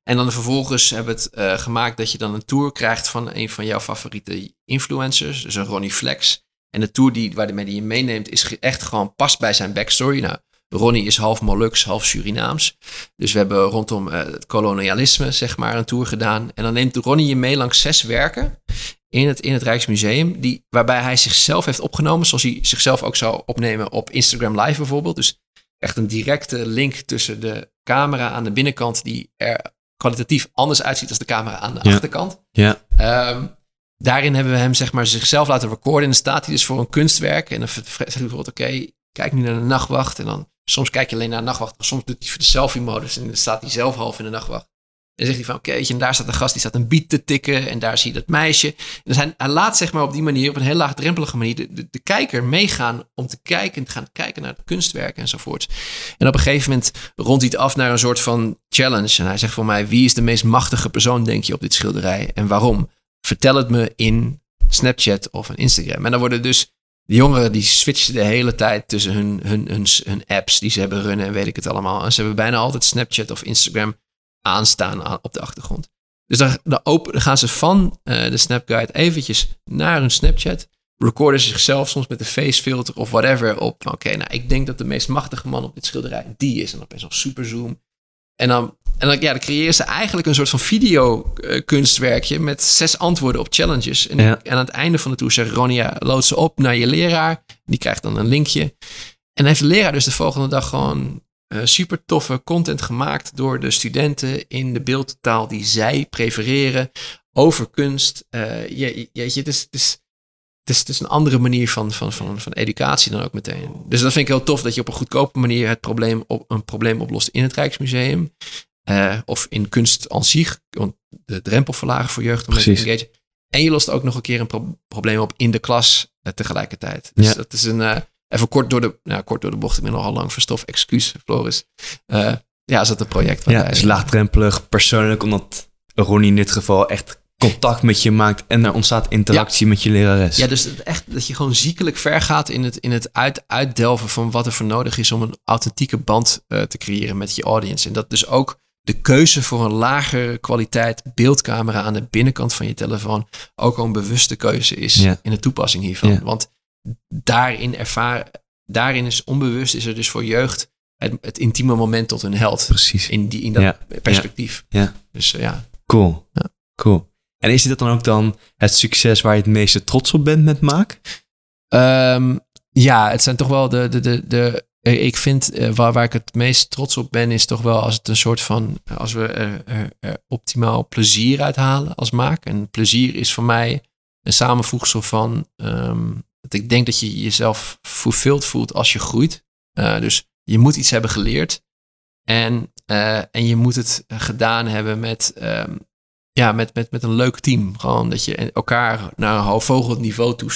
En dan vervolgens hebben we het gemaakt dat je dan een tour krijgt van een van jouw favoriete influencers. Dus een Ronnie Flex. En de tour die, waarmee hij je meeneemt is echt gewoon past bij zijn backstory. Nou, Ronnie is half Molux, half Surinaams. Dus we hebben rondom uh, het kolonialisme, zeg maar, een tour gedaan. En dan neemt Ronnie je mee langs zes werken in het, in het Rijksmuseum. Die, waarbij hij zichzelf heeft opgenomen, zoals hij zichzelf ook zou opnemen op Instagram Live bijvoorbeeld. Dus echt een directe link tussen de camera aan de binnenkant, die er kwalitatief anders uitziet dan de camera aan de achterkant. Ja. Um, daarin hebben we hem zeg maar zichzelf laten recorden. En dan staat hij dus voor een kunstwerk. En dan zegt hij bijvoorbeeld, oké, kijk nu naar de nachtwacht. En dan soms kijk je alleen naar de nachtwacht. Soms doet hij voor de selfie-modus. En dan staat hij zelf half in de nachtwacht. En dan zegt hij van, oké, en daar staat een gast die staat een beat te tikken. En daar zie je dat meisje. En hij, hij laat zeg maar op die manier, op een heel laagdrempelige manier, de, de, kijker meegaan om te kijken, te gaan kijken naar het kunstwerk enzovoort. En op een gegeven moment rondt hij het af naar een soort van challenge. En hij zegt voor mij, wie is de meest machtige persoon, denk je, op dit schilderij? En waarom? vertel het me in Snapchat of een Instagram. En dan worden dus de jongeren die switchen de hele tijd tussen hun, hun, hun, hun apps die ze hebben runnen en weet ik het allemaal. En ze hebben bijna altijd Snapchat of Instagram aanstaan op de achtergrond. Dus dan, open, gaan ze van uh, de Snapguide eventjes naar hun Snapchat. Recorden ze zichzelf soms met een facefilter of whatever op. Oké, nou ik denk dat de meest machtige man op dit schilderij die is. En dan opeens al super zoom. En dan en dan, ja, dan creëren ze eigenlijk een soort van videokunstwerkje met zes antwoorden op challenges. En, en, aan het einde van de tour zegt Ronia, lood ze op naar je leraar. Die krijgt dan een linkje. En dan heeft de leraar dus de volgende dag gewoon uh, super toffe content gemaakt door de studenten in de beeldtaal die zij prefereren over kunst. Uh, je, je, het is, het is het is, het is een andere manier van, van, van, van educatie dan ook meteen. Dus dat vind ik heel tof dat je op een goedkope manier het probleem op, een probleem oplost in het Rijksmuseum. Uh, of in kunst aan zich, de drempel verlagen voor jeugd om te. En je lost ook nog een keer een pro probleem op in de klas uh, tegelijkertijd. Dus ja. dat is een, uh, even kort door, de, nou, kort door de bocht, ik ben nogal lang verstof, excuus Floris. ja, is dat een project? Ja, het is laagdrempelig, persoonlijk, omdat Ronnie in dit geval echt contact met je maakt en er ontstaat interactie ja. met je lerares. Ja, dus echt dat je gewoon ziekelijk ver gaat in het, in het uit, uitdelven van wat er voor nodig is om een authentieke band uh, te creëren met je audience. En dat dus ook de keuze voor een lagere kwaliteit beeldcamera aan de binnenkant van je telefoon ook al een bewuste keuze is in de toepassing hiervan. Want daarin ervaren, daarin is onbewust is er dus voor jeugd het, het intieme moment tot een held. Precies. In, die, in dat perspectief. Ja. Dus uh, ja. Cool. Cool. En is dit dan ook dan het succes waar je het meeste trots op bent met Maak? Um, Ja, het zijn toch wel de, de, de, de ik vind uh, waar, waar ik het meest trots op ben, is toch wel als het een soort van, als we er, optimaal plezier uithalen als maak. En plezier is voor mij een samenvoegsel van, um, dat ik denk dat je jezelf fulfilled voelt als je groeit. Uh, dus je moet iets hebben geleerd. En, en je moet het gedaan hebben met, um, ja, met, met, met een leuk team. Gewoon dat je elkaar naar een hoogvogeld niveau. Toe,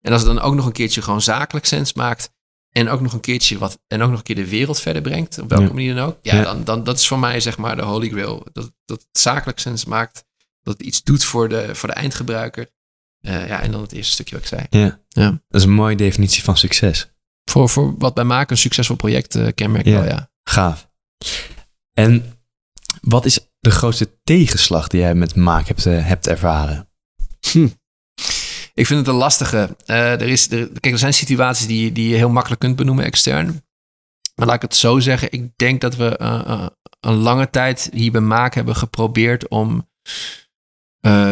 en als het dan ook nog een keertje gewoon zakelijk sens maakt. En ook nog een keertje wat. En ook nog een keer de wereld verder brengt. Op welke manier dan ook. Ja, ja, Dan, dan dat is voor mij zeg maar de holy grail. Dat, dat het zakelijk sens maakt. Dat het iets doet voor de, voor de eindgebruiker. Uh, ja, en dan het eerste stukje wat ik zei. Ja. ja. Dat is een mooie definitie van succes. Voor, voor wat wij maken, een succesvol project uh, kenmerk ja. wel, ja. Gaaf. En wat is de grootste tegenslag die jij met Maak hebt, uh, hebt ervaren? Hm. Ik vind het een lastige. Uh, er, is, er, kijk, er zijn situaties die, die je heel makkelijk kunt benoemen extern. Maar laat ik het zo zeggen. Ik denk dat we uh, uh, een lange tijd hier bij Maak hebben geprobeerd om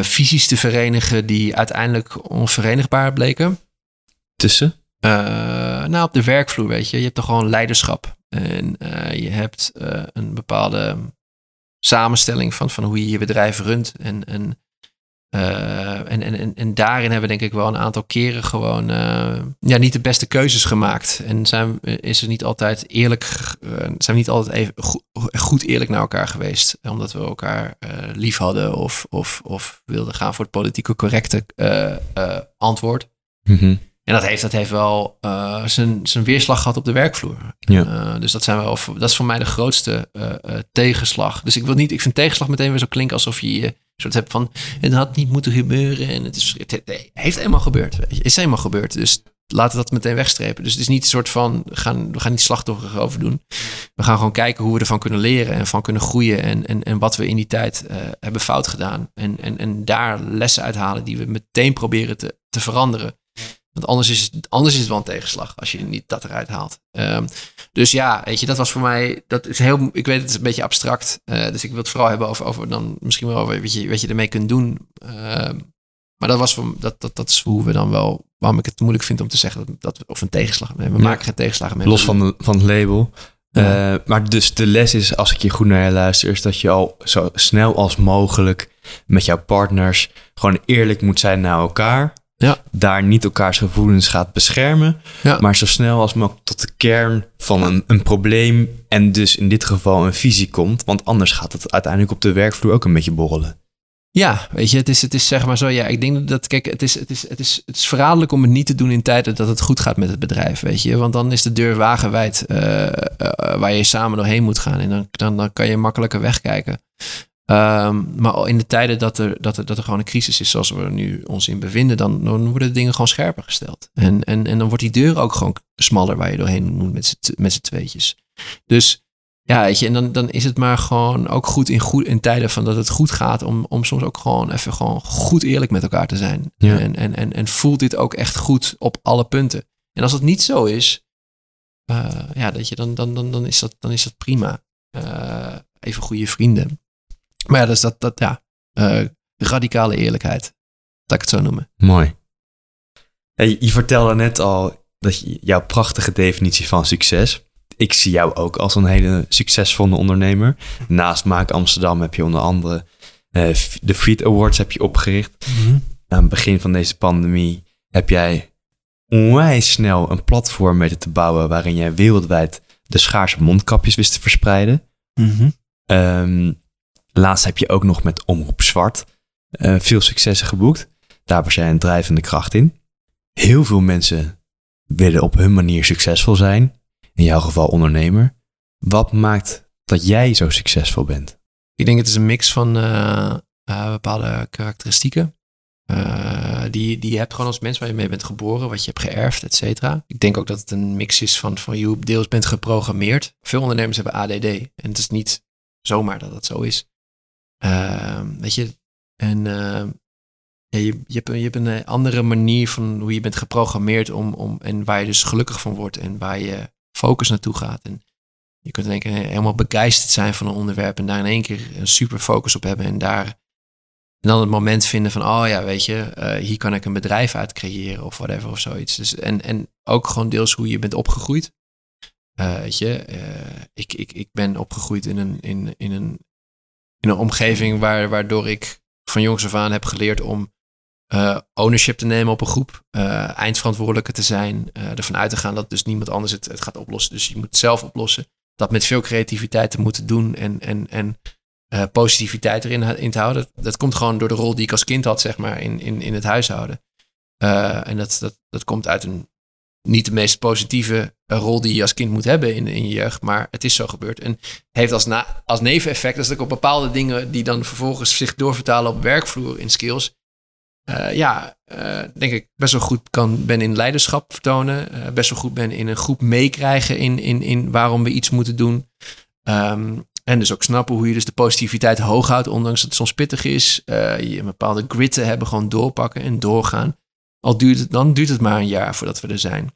visies te verenigen die uiteindelijk onverenigbaar bleken. Tussen? nou, op de werkvloer, weet je. Je hebt toch gewoon leiderschap. En je hebt een bepaalde samenstelling van, van hoe je je bedrijf runt. En, en uh, en, en, en daarin hebben we denk ik wel een aantal keren gewoon uh, ja, niet de beste keuzes gemaakt. En zijn, is er niet altijd eerlijk, uh, zijn we niet altijd even goed, goed, eerlijk naar elkaar geweest. Omdat we elkaar lief hadden of, of, of wilden gaan voor het politieke correcte antwoord. Mm -hmm. En dat heeft, dat heeft wel zijn, zijn weerslag gehad op de werkvloer. Ja. dus dat, zijn wel, dat is voor mij de grootste tegenslag. Dus ik wil niet, ik vind tegenslag meteen weer zo klinken alsof je je soort hebt van het had niet moeten gebeuren en het, is, het, heeft helemaal gebeurd. Is helemaal gebeurd. Dus laten we dat meteen wegstrepen. Dus het is niet een soort van we gaan, we gaan niet slachtoffer over doen. We gaan gewoon kijken hoe we ervan kunnen leren en van kunnen groeien en, en, en wat we in die tijd uh, hebben fout gedaan. En, en, en daar lessen uithalen die we meteen proberen te, te veranderen. Want anders is, het, anders is het wel een tegenslag als je niet dat eruit haalt. Um, dus ja, weet je, dat was voor mij, dat is heel, ik weet het is een beetje abstract. Uh, dus ik wil het vooral hebben over, over dan misschien wel over wat je, wat je ermee kunt doen. Uh, maar dat was voor, dat, dat, dat is hoe we dan wel, waarom ik het moeilijk vind om te zeggen dat, dat we, of een tegenslag hebben. We ja. maken geen tegenslag meer. Los van, de, van het label. Ja. Uh, maar dus de les is, als ik je goed naar je luister, is dat je al zo snel als mogelijk met jouw partners gewoon eerlijk moet zijn naar elkaar. Ja. Daar niet elkaars gevoelens gaat beschermen. Ja. Maar zo snel als mogelijk tot de kern van een, een probleem. En dus in dit geval een visie komt. Want anders gaat het uiteindelijk op de werkvloer ook een beetje borrelen. Ja, weet je, het is, het is zeg maar zo. Ja, ik denk dat, kijk, het is, het, is, het, is, het is verraderlijk om het niet te doen in tijden dat het goed gaat met het bedrijf, weet je. Want dan is de deur wagenwijd uh, uh, waar je samen doorheen moet gaan. En dan, dan, dan kan je makkelijker wegkijken. Um, maar in de tijden dat er, dat, er, dat er gewoon een crisis is zoals we er nu ons in bevinden, dan, dan worden de dingen gewoon scherper gesteld. En, en, en dan wordt die deur ook gewoon smaller waar je doorheen moet met z'n, tweetjes. Dus ja, weet je, en dan, dan is het maar gewoon ook goed in, goed in tijden van dat het goed gaat, om, om soms ook gewoon even gewoon goed eerlijk met elkaar te zijn. Ja. En, en, en, en voelt dit ook echt goed op alle punten. En als dat niet zo is, uh, ja, dat je, dan, dan, dan, dan, is dat, dan is dat prima. Uh, even goede vrienden. Maar ja, dus dat, dat ja, uh, radicale eerlijkheid. Dat ik het zo noemen. Mooi. Hey, je vertelde net al dat je, jouw prachtige definitie van succes. Ik zie jou ook als een hele succesvolle ondernemer. Naast Maak Amsterdam heb je onder andere uh, de Feed Awards heb je opgericht. Mm -hmm. Aan het begin van deze pandemie heb jij onwijs snel een platform weten te bouwen waarin jij wereldwijd de schaarse mondkapjes wist te verspreiden. Mm -hmm. um, Laatst heb je ook nog met Omroep Zwart uh, veel successen geboekt. Daar was jij een drijvende kracht in. Heel veel mensen willen op hun manier succesvol zijn. In jouw geval ondernemer. Wat maakt dat jij zo succesvol bent? Ik denk het is een mix van uh, uh, bepaalde karakteristieken. Die, die je hebt gewoon als mens waar je mee bent geboren, wat je hebt geërfd, et cetera. Ik denk ook dat het een mix is van, van je deels bent geprogrammeerd. Veel ondernemers hebben ADD en het is niet zomaar dat dat zo is. Uh, weet je, en ja, je, je, hebt, je hebt een andere manier van hoe je bent geprogrammeerd om, om, en waar je dus gelukkig van wordt en waar je focus naartoe gaat. En je kunt keer helemaal begeisterd zijn van een onderwerp en daar in één keer een super focus op hebben en daar En dan het moment vinden van, oh ja, weet je, eh, hier kan ik een bedrijf uit creëren of whatever of zoiets. Dus, en, en ook gewoon deels hoe je bent opgegroeid. Uh, weet je, ik, ik, ik ben opgegroeid in een, in, in een, in een omgeving waar, waardoor ik van jongs af aan heb geleerd om uh, ownership te nemen op een groep, eindverantwoordelijke te zijn, ervan uit te gaan dat dus niemand anders het, het gaat oplossen. Dus je moet het zelf oplossen. Dat met veel creativiteit te moeten doen en, en, en uh, positiviteit erin in te houden. Dat, komt gewoon door de rol die ik als kind had, zeg maar, in, in, in het huishouden. Uh, en dat, dat, dat komt uit een niet de meest positieve eh, rol die je als kind moet hebben in, in je jeugd. Maar het is zo gebeurd. En heeft als, na, als neveneffect dat ik op bepaalde dingen die dan vervolgens zich doorvertalen op werkvloer in skills. Uh, ja, uh, denk ik best wel goed kan, ben in leiderschap vertonen. Best wel goed ben in een groep meekrijgen in, in, in waarom we iets moeten doen. Um, en dus ook snappen hoe je dus de positiviteit hoog houdt, ondanks dat het soms pittig is. Je een bepaalde grit te hebben, gewoon doorpakken en doorgaan. Al duurt het, dan duurt het maar een jaar voordat we er zijn.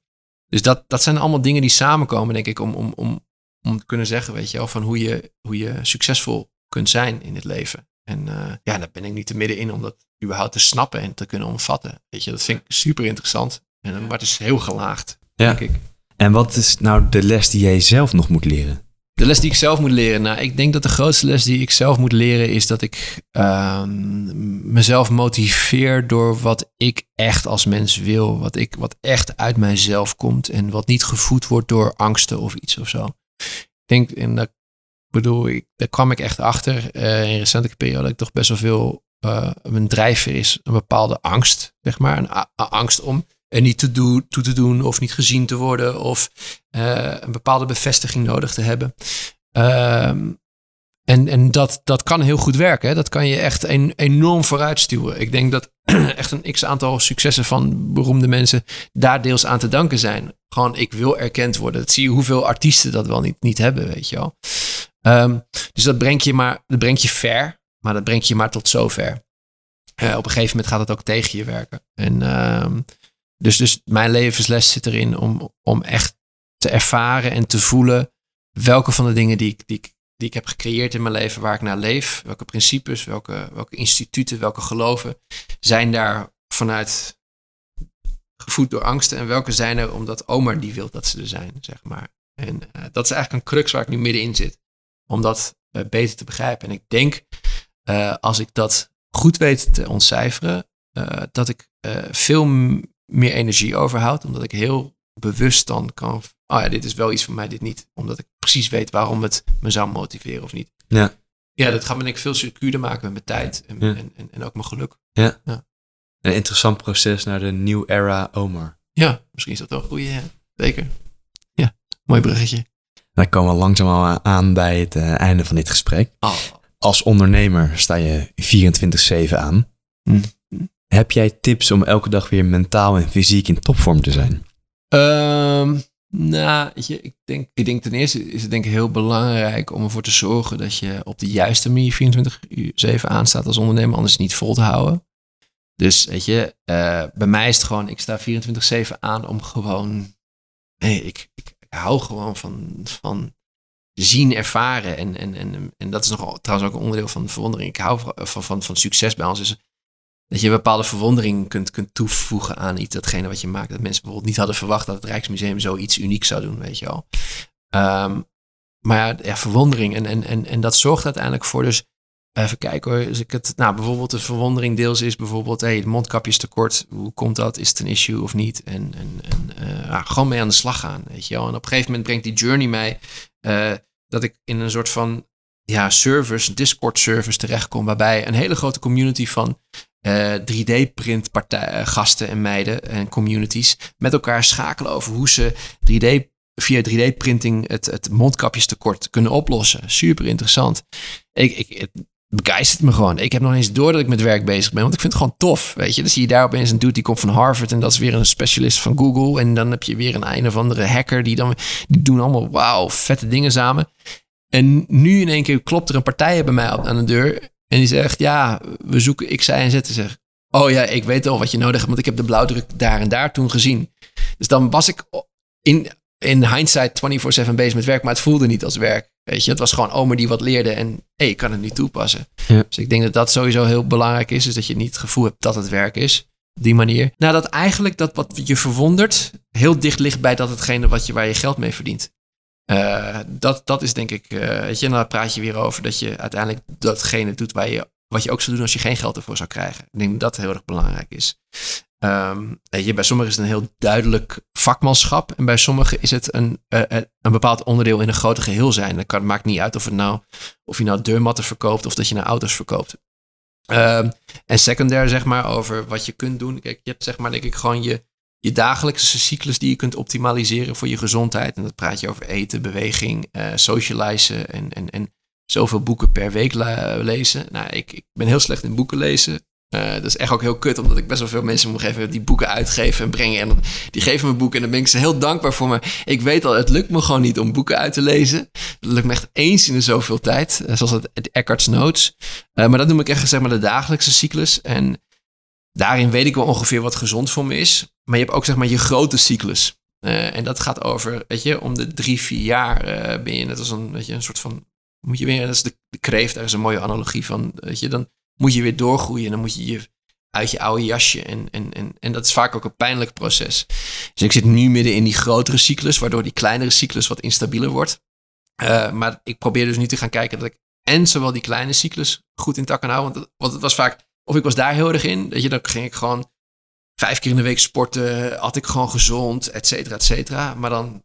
Dus dat, dat zijn allemaal dingen die samenkomen, denk ik, om, om, om, om te kunnen zeggen, weet je wel, van hoe je, hoe je succesvol kunt zijn in het leven. En uh, ja, daar ben ik niet te midden in om dat überhaupt te snappen en te kunnen omvatten. Weet je, dat vind ik super interessant. En, maar het is heel gelaagd, ja. denk ik. En wat is nou de les die jij zelf nog moet leren? De les die ik zelf moet leren. Nou, ik denk dat de grootste les die ik zelf moet leren is dat ik uh, mezelf motiveer door wat ik echt als mens wil. Wat, ik, wat echt uit mijzelf komt en wat niet gevoed wordt door angsten of iets of zo. Ik denk, en dat bedoel ik, daar kwam ik echt achter uh, in recente periode, dat ik toch best wel veel, uh, een drijfveer is, een bepaalde angst, zeg maar. Een angst om niet te doen, toe te doen of niet gezien te worden of uh, een bepaalde bevestiging nodig te hebben. Uh, en en dat, dat kan heel goed werken. Hè? Dat kan je echt een, enorm vooruitstuwen. Ik denk dat <clears throat> echt een x aantal successen van beroemde mensen daar deels aan te danken zijn. Gewoon, ik wil erkend worden. Zie je hoeveel artiesten dat wel niet, niet hebben, weet je wel. Um, dus dat brengt je maar, dat brengt je ver, maar dat brengt je maar tot zover. Uh, op een gegeven moment gaat het ook tegen je werken. En uh, dus, dus mijn levensles zit erin om, om echt te ervaren en te voelen welke van de dingen die ik, die, die ik heb gecreëerd in mijn leven, waar ik naar leef, welke principes, welke, welke instituten, welke geloven zijn daar vanuit gevoed door angsten en welke zijn er omdat oma die wil dat ze er zijn, zeg maar. En uh, dat is eigenlijk een crux waar ik nu middenin zit, om dat uh, beter te begrijpen. En ik denk, uh, als ik dat goed weet te ontcijferen, dat ik veel meer energie overhoudt. Omdat ik heel bewust dan kan. Oh ja, dit is wel iets voor mij, dit niet. Omdat ik precies weet waarom het me zou motiveren of niet. Ja. Ja, dat gaat me denk ik veel secuurder maken met mijn tijd en, en, en, en, ook mijn geluk. Ja. ja. Een interessant proces naar de New Era Omar. Ja, misschien is dat wel een goede. Zeker. Ja, mooi bruggetje. Dan komen we langzaam aan bij het uh, einde van dit gesprek. Oh. Als ondernemer sta je 24-7 aan. Hm. Heb jij tips om elke dag weer mentaal en fysiek in topvorm te zijn? Um, nou, je, ik, denk, ik denk ten eerste is het denk ik heel belangrijk om ervoor te zorgen dat je op de juiste manier 24 uur 7 aanstaat als ondernemer, anders niet vol te houden. Dus weet je, uh, bij mij is het gewoon, ik sta 24-7 aan om gewoon, nee, ik, ik, hou gewoon van, van zien, ervaren. En, en, en, en dat is nog trouwens ook een onderdeel van de verwondering. Ik hou van, van, van, van succes bij ons. Is dat je een bepaalde verwondering kunt, kunt toevoegen aan iets, datgene wat je maakt. Dat mensen bijvoorbeeld niet hadden verwacht dat het Rijksmuseum zoiets unieks zou doen, weet je wel. Um, maar ja, verwondering. En, en, en, en dat zorgt uiteindelijk voor dus, even kijken hoor, als ik het, nou bijvoorbeeld de verwondering deels is bijvoorbeeld, hey, de mondkapje is tekort, hoe komt dat, is het een issue of niet? En, en, en uh, gewoon mee aan de slag gaan, weet je wel. En op een gegeven moment brengt die journey mij uh, dat ik in een soort van ja, service, Discord service terechtkom, waarbij een hele grote community van uh, 3D-print gasten en meiden en communities met elkaar schakelen over hoe ze 3D, via 3D-printing het, het mondkapjestekort kunnen oplossen. Super interessant. Ik, ik, het begeistert me gewoon. Ik heb nog eens door dat ik met werk bezig ben, want ik vind het gewoon tof. Weet je, dan zie je daar opeens een dude die komt van Harvard en dat is weer een specialist van Google. En dan heb je weer een een of andere hacker die dan, die doen allemaal wauw, vette dingen samen. En nu in één keer klopt er een partij bij mij aan de deur. En die zegt, ja, we zoeken X, Y en Z. En zeg, oh ja, ik weet al wat je nodig hebt, want ik heb de blauwdruk daar en daar toen gezien. Dus dan was ik in, in hindsight 24-7 bezig met werk, maar het voelde niet als werk. Weet je, het was gewoon Omer die wat leerde en hey, ik kan het nu toepassen. Ja. Dus ik denk dat dat sowieso heel belangrijk is. Dus dat je niet het gevoel hebt dat het werk is. Op die manier. Nou, dat eigenlijk dat wat je verwondert heel dicht ligt bij dat hetgene wat je, waar je geld mee verdient. Uh, dat, dat is denk ik, uh, weet je, dan praat je weer over dat je uiteindelijk datgene doet waar je, wat je ook zou doen als je geen geld ervoor zou krijgen. Ik denk dat dat heel erg belangrijk is. Weet je, bij sommigen is het een heel duidelijk vakmanschap. En bij sommigen is het een, uh, een bepaald onderdeel in een groter geheel zijn. Dat maakt niet uit of, nou, of je nou deurmatten verkoopt of dat je nou auto's verkoopt. Um, en secundair, zeg maar, over wat je kunt doen. Kijk, je hebt zeg maar, denk ik, gewoon je, je dagelijkse cyclus die je kunt optimaliseren voor je gezondheid. En dat praat je over eten, beweging, uh, socializen en, en, en zoveel boeken per week lezen. Nou, ik, ik ben heel slecht in boeken lezen. Uh, dat is echt ook heel kut, omdat ik best wel veel mensen moet geven die boeken uitgeven en brengen. En die geven me boeken en dan ben ik ze heel dankbaar voor. Maar ik weet al, het lukt me gewoon niet om boeken uit te lezen. Dat lukt me echt eens in de zoveel tijd. Uh, zoals het, het Eckart's Notes. Maar dat noem ik echt zeg maar de dagelijkse cyclus. En daarin weet ik wel ongeveer wat gezond voor me is. Maar je hebt ook zeg maar je grote cyclus. en dat gaat over, weet je, om de drie, vier jaar ben je net als een, weet je, een soort van... Moet je weer, dat is de, de kreeft, daar is een mooie analogie van. Weet je, dan moet je weer doorgroeien. Dan moet je je uit je oude jasje. En, en, en, en dat is vaak ook een pijnlijk proces. Dus ik zit nu midden in die grotere cyclus, waardoor die kleinere cyclus wat instabieler wordt. Uh, maar ik probeer dus nu te gaan kijken dat ik en zowel die kleine cyclus goed intact kan houden. Want, want het was vaak, of ik was daar heel erg in. Weet je, dan ging ik gewoon vijf keer in de week sporten. Had ik gewoon gezond, et cetera, et cetera. Maar dan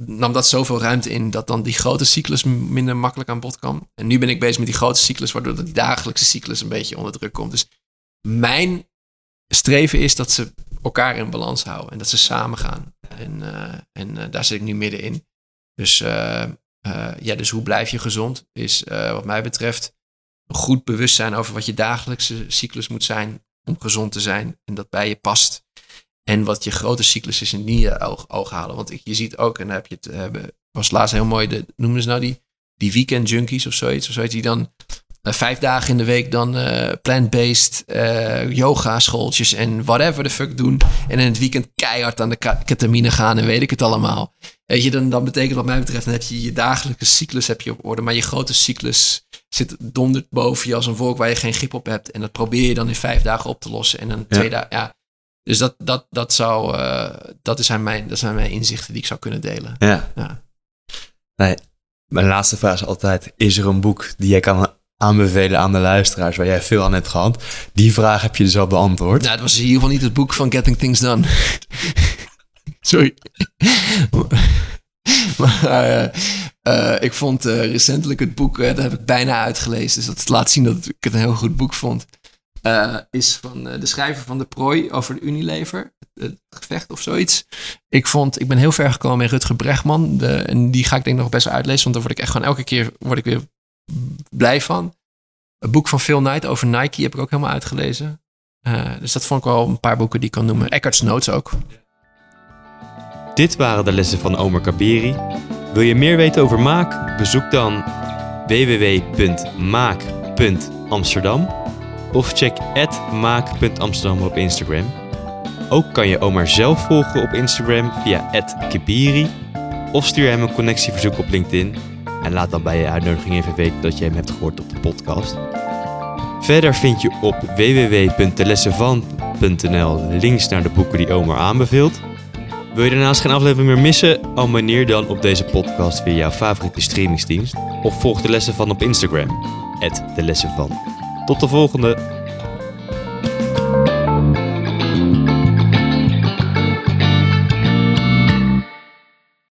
nam dat zoveel ruimte in dat dan die grote cyclus minder makkelijk aan bod kwam. En nu ben ik bezig met die grote cyclus, waardoor die dagelijkse cyclus een beetje onder druk komt. Dus mijn streven is dat ze elkaar in balans houden en dat ze samen gaan. En, uh, en uh, daar zit ik nu middenin. Dus, uh, ja, dus hoe blijf je gezond? Is wat mij betreft goed bewust zijn over wat je dagelijkse cyclus moet zijn om gezond te zijn en dat bij je past. En wat je grote cyclus is in die oog, oog halen. Want je ziet ook, en dan heb je het, uh, was laatst heel mooi, de, noemen ze nou die, die weekend junkies of zoiets, of zoiets die dan vijf dagen in de week dan uh, plant-based yoga schooltjes en whatever the fuck doen. En in het weekend keihard aan de ketamine gaan en weet ik het allemaal. Weet je, dan, dan betekent wat mij betreft, dan heb je je dagelijkse cyclus heb je op orde, maar je grote cyclus zit donderd boven je als een wolk waar je geen grip op hebt. En dat probeer je dan in vijf dagen op te lossen. En dan ja. twee dagen, ja, dus dat, dat, dat, zou, uh, dat, zijn mijn, dat zijn mijn inzichten die ik zou kunnen delen. Ja. ja. Nee, mijn laatste vraag is altijd: is er een boek die jij kan aanbevelen aan de luisteraars waar jij veel aan hebt gehad? Die vraag heb je dus al beantwoord. Nou, het was in ieder geval niet het boek van Getting Things Done. <laughs> Sorry. <laughs> maar uh, uh, ik vond recentelijk het boek, dat heb ik bijna uitgelezen. Dus dat laat zien dat ik het een heel goed boek vond. Is van de schrijver van de prooi over de Unilever. Het, gevecht of zoiets. Ik vond, ik ben heel ver gekomen in Rutger Bregman. De, en die ga ik denk nog best wel uitlezen. Want daar word ik echt gewoon elke keer word ik weer blij van. Het boek van Phil Knight over Nike heb ik ook helemaal uitgelezen. Uh, dus dat vond ik wel een paar boeken die ik kan noemen. Eckart's Notes ook. Dit waren de lessen van Omer Kabiri. Wil je meer weten over Maak? Bezoek dan www.maak.amsterdam of check maak.amsterdam op Instagram. Ook kan je Omar zelf volgen op Instagram via @kibiri of stuur hem een connectieverzoek op LinkedIn en laat dan bij je uitnodiging even weten dat je hem hebt gehoord op de podcast. Verder vind je op www.delessenvan.nl links naar de boeken die Omar aanbeveelt. Wil je daarnaast geen aflevering meer missen? Abonneer dan op deze podcast via jouw favoriete streamingsdienst of volg de lessen van op Instagram, de lessen van. Tot de volgende!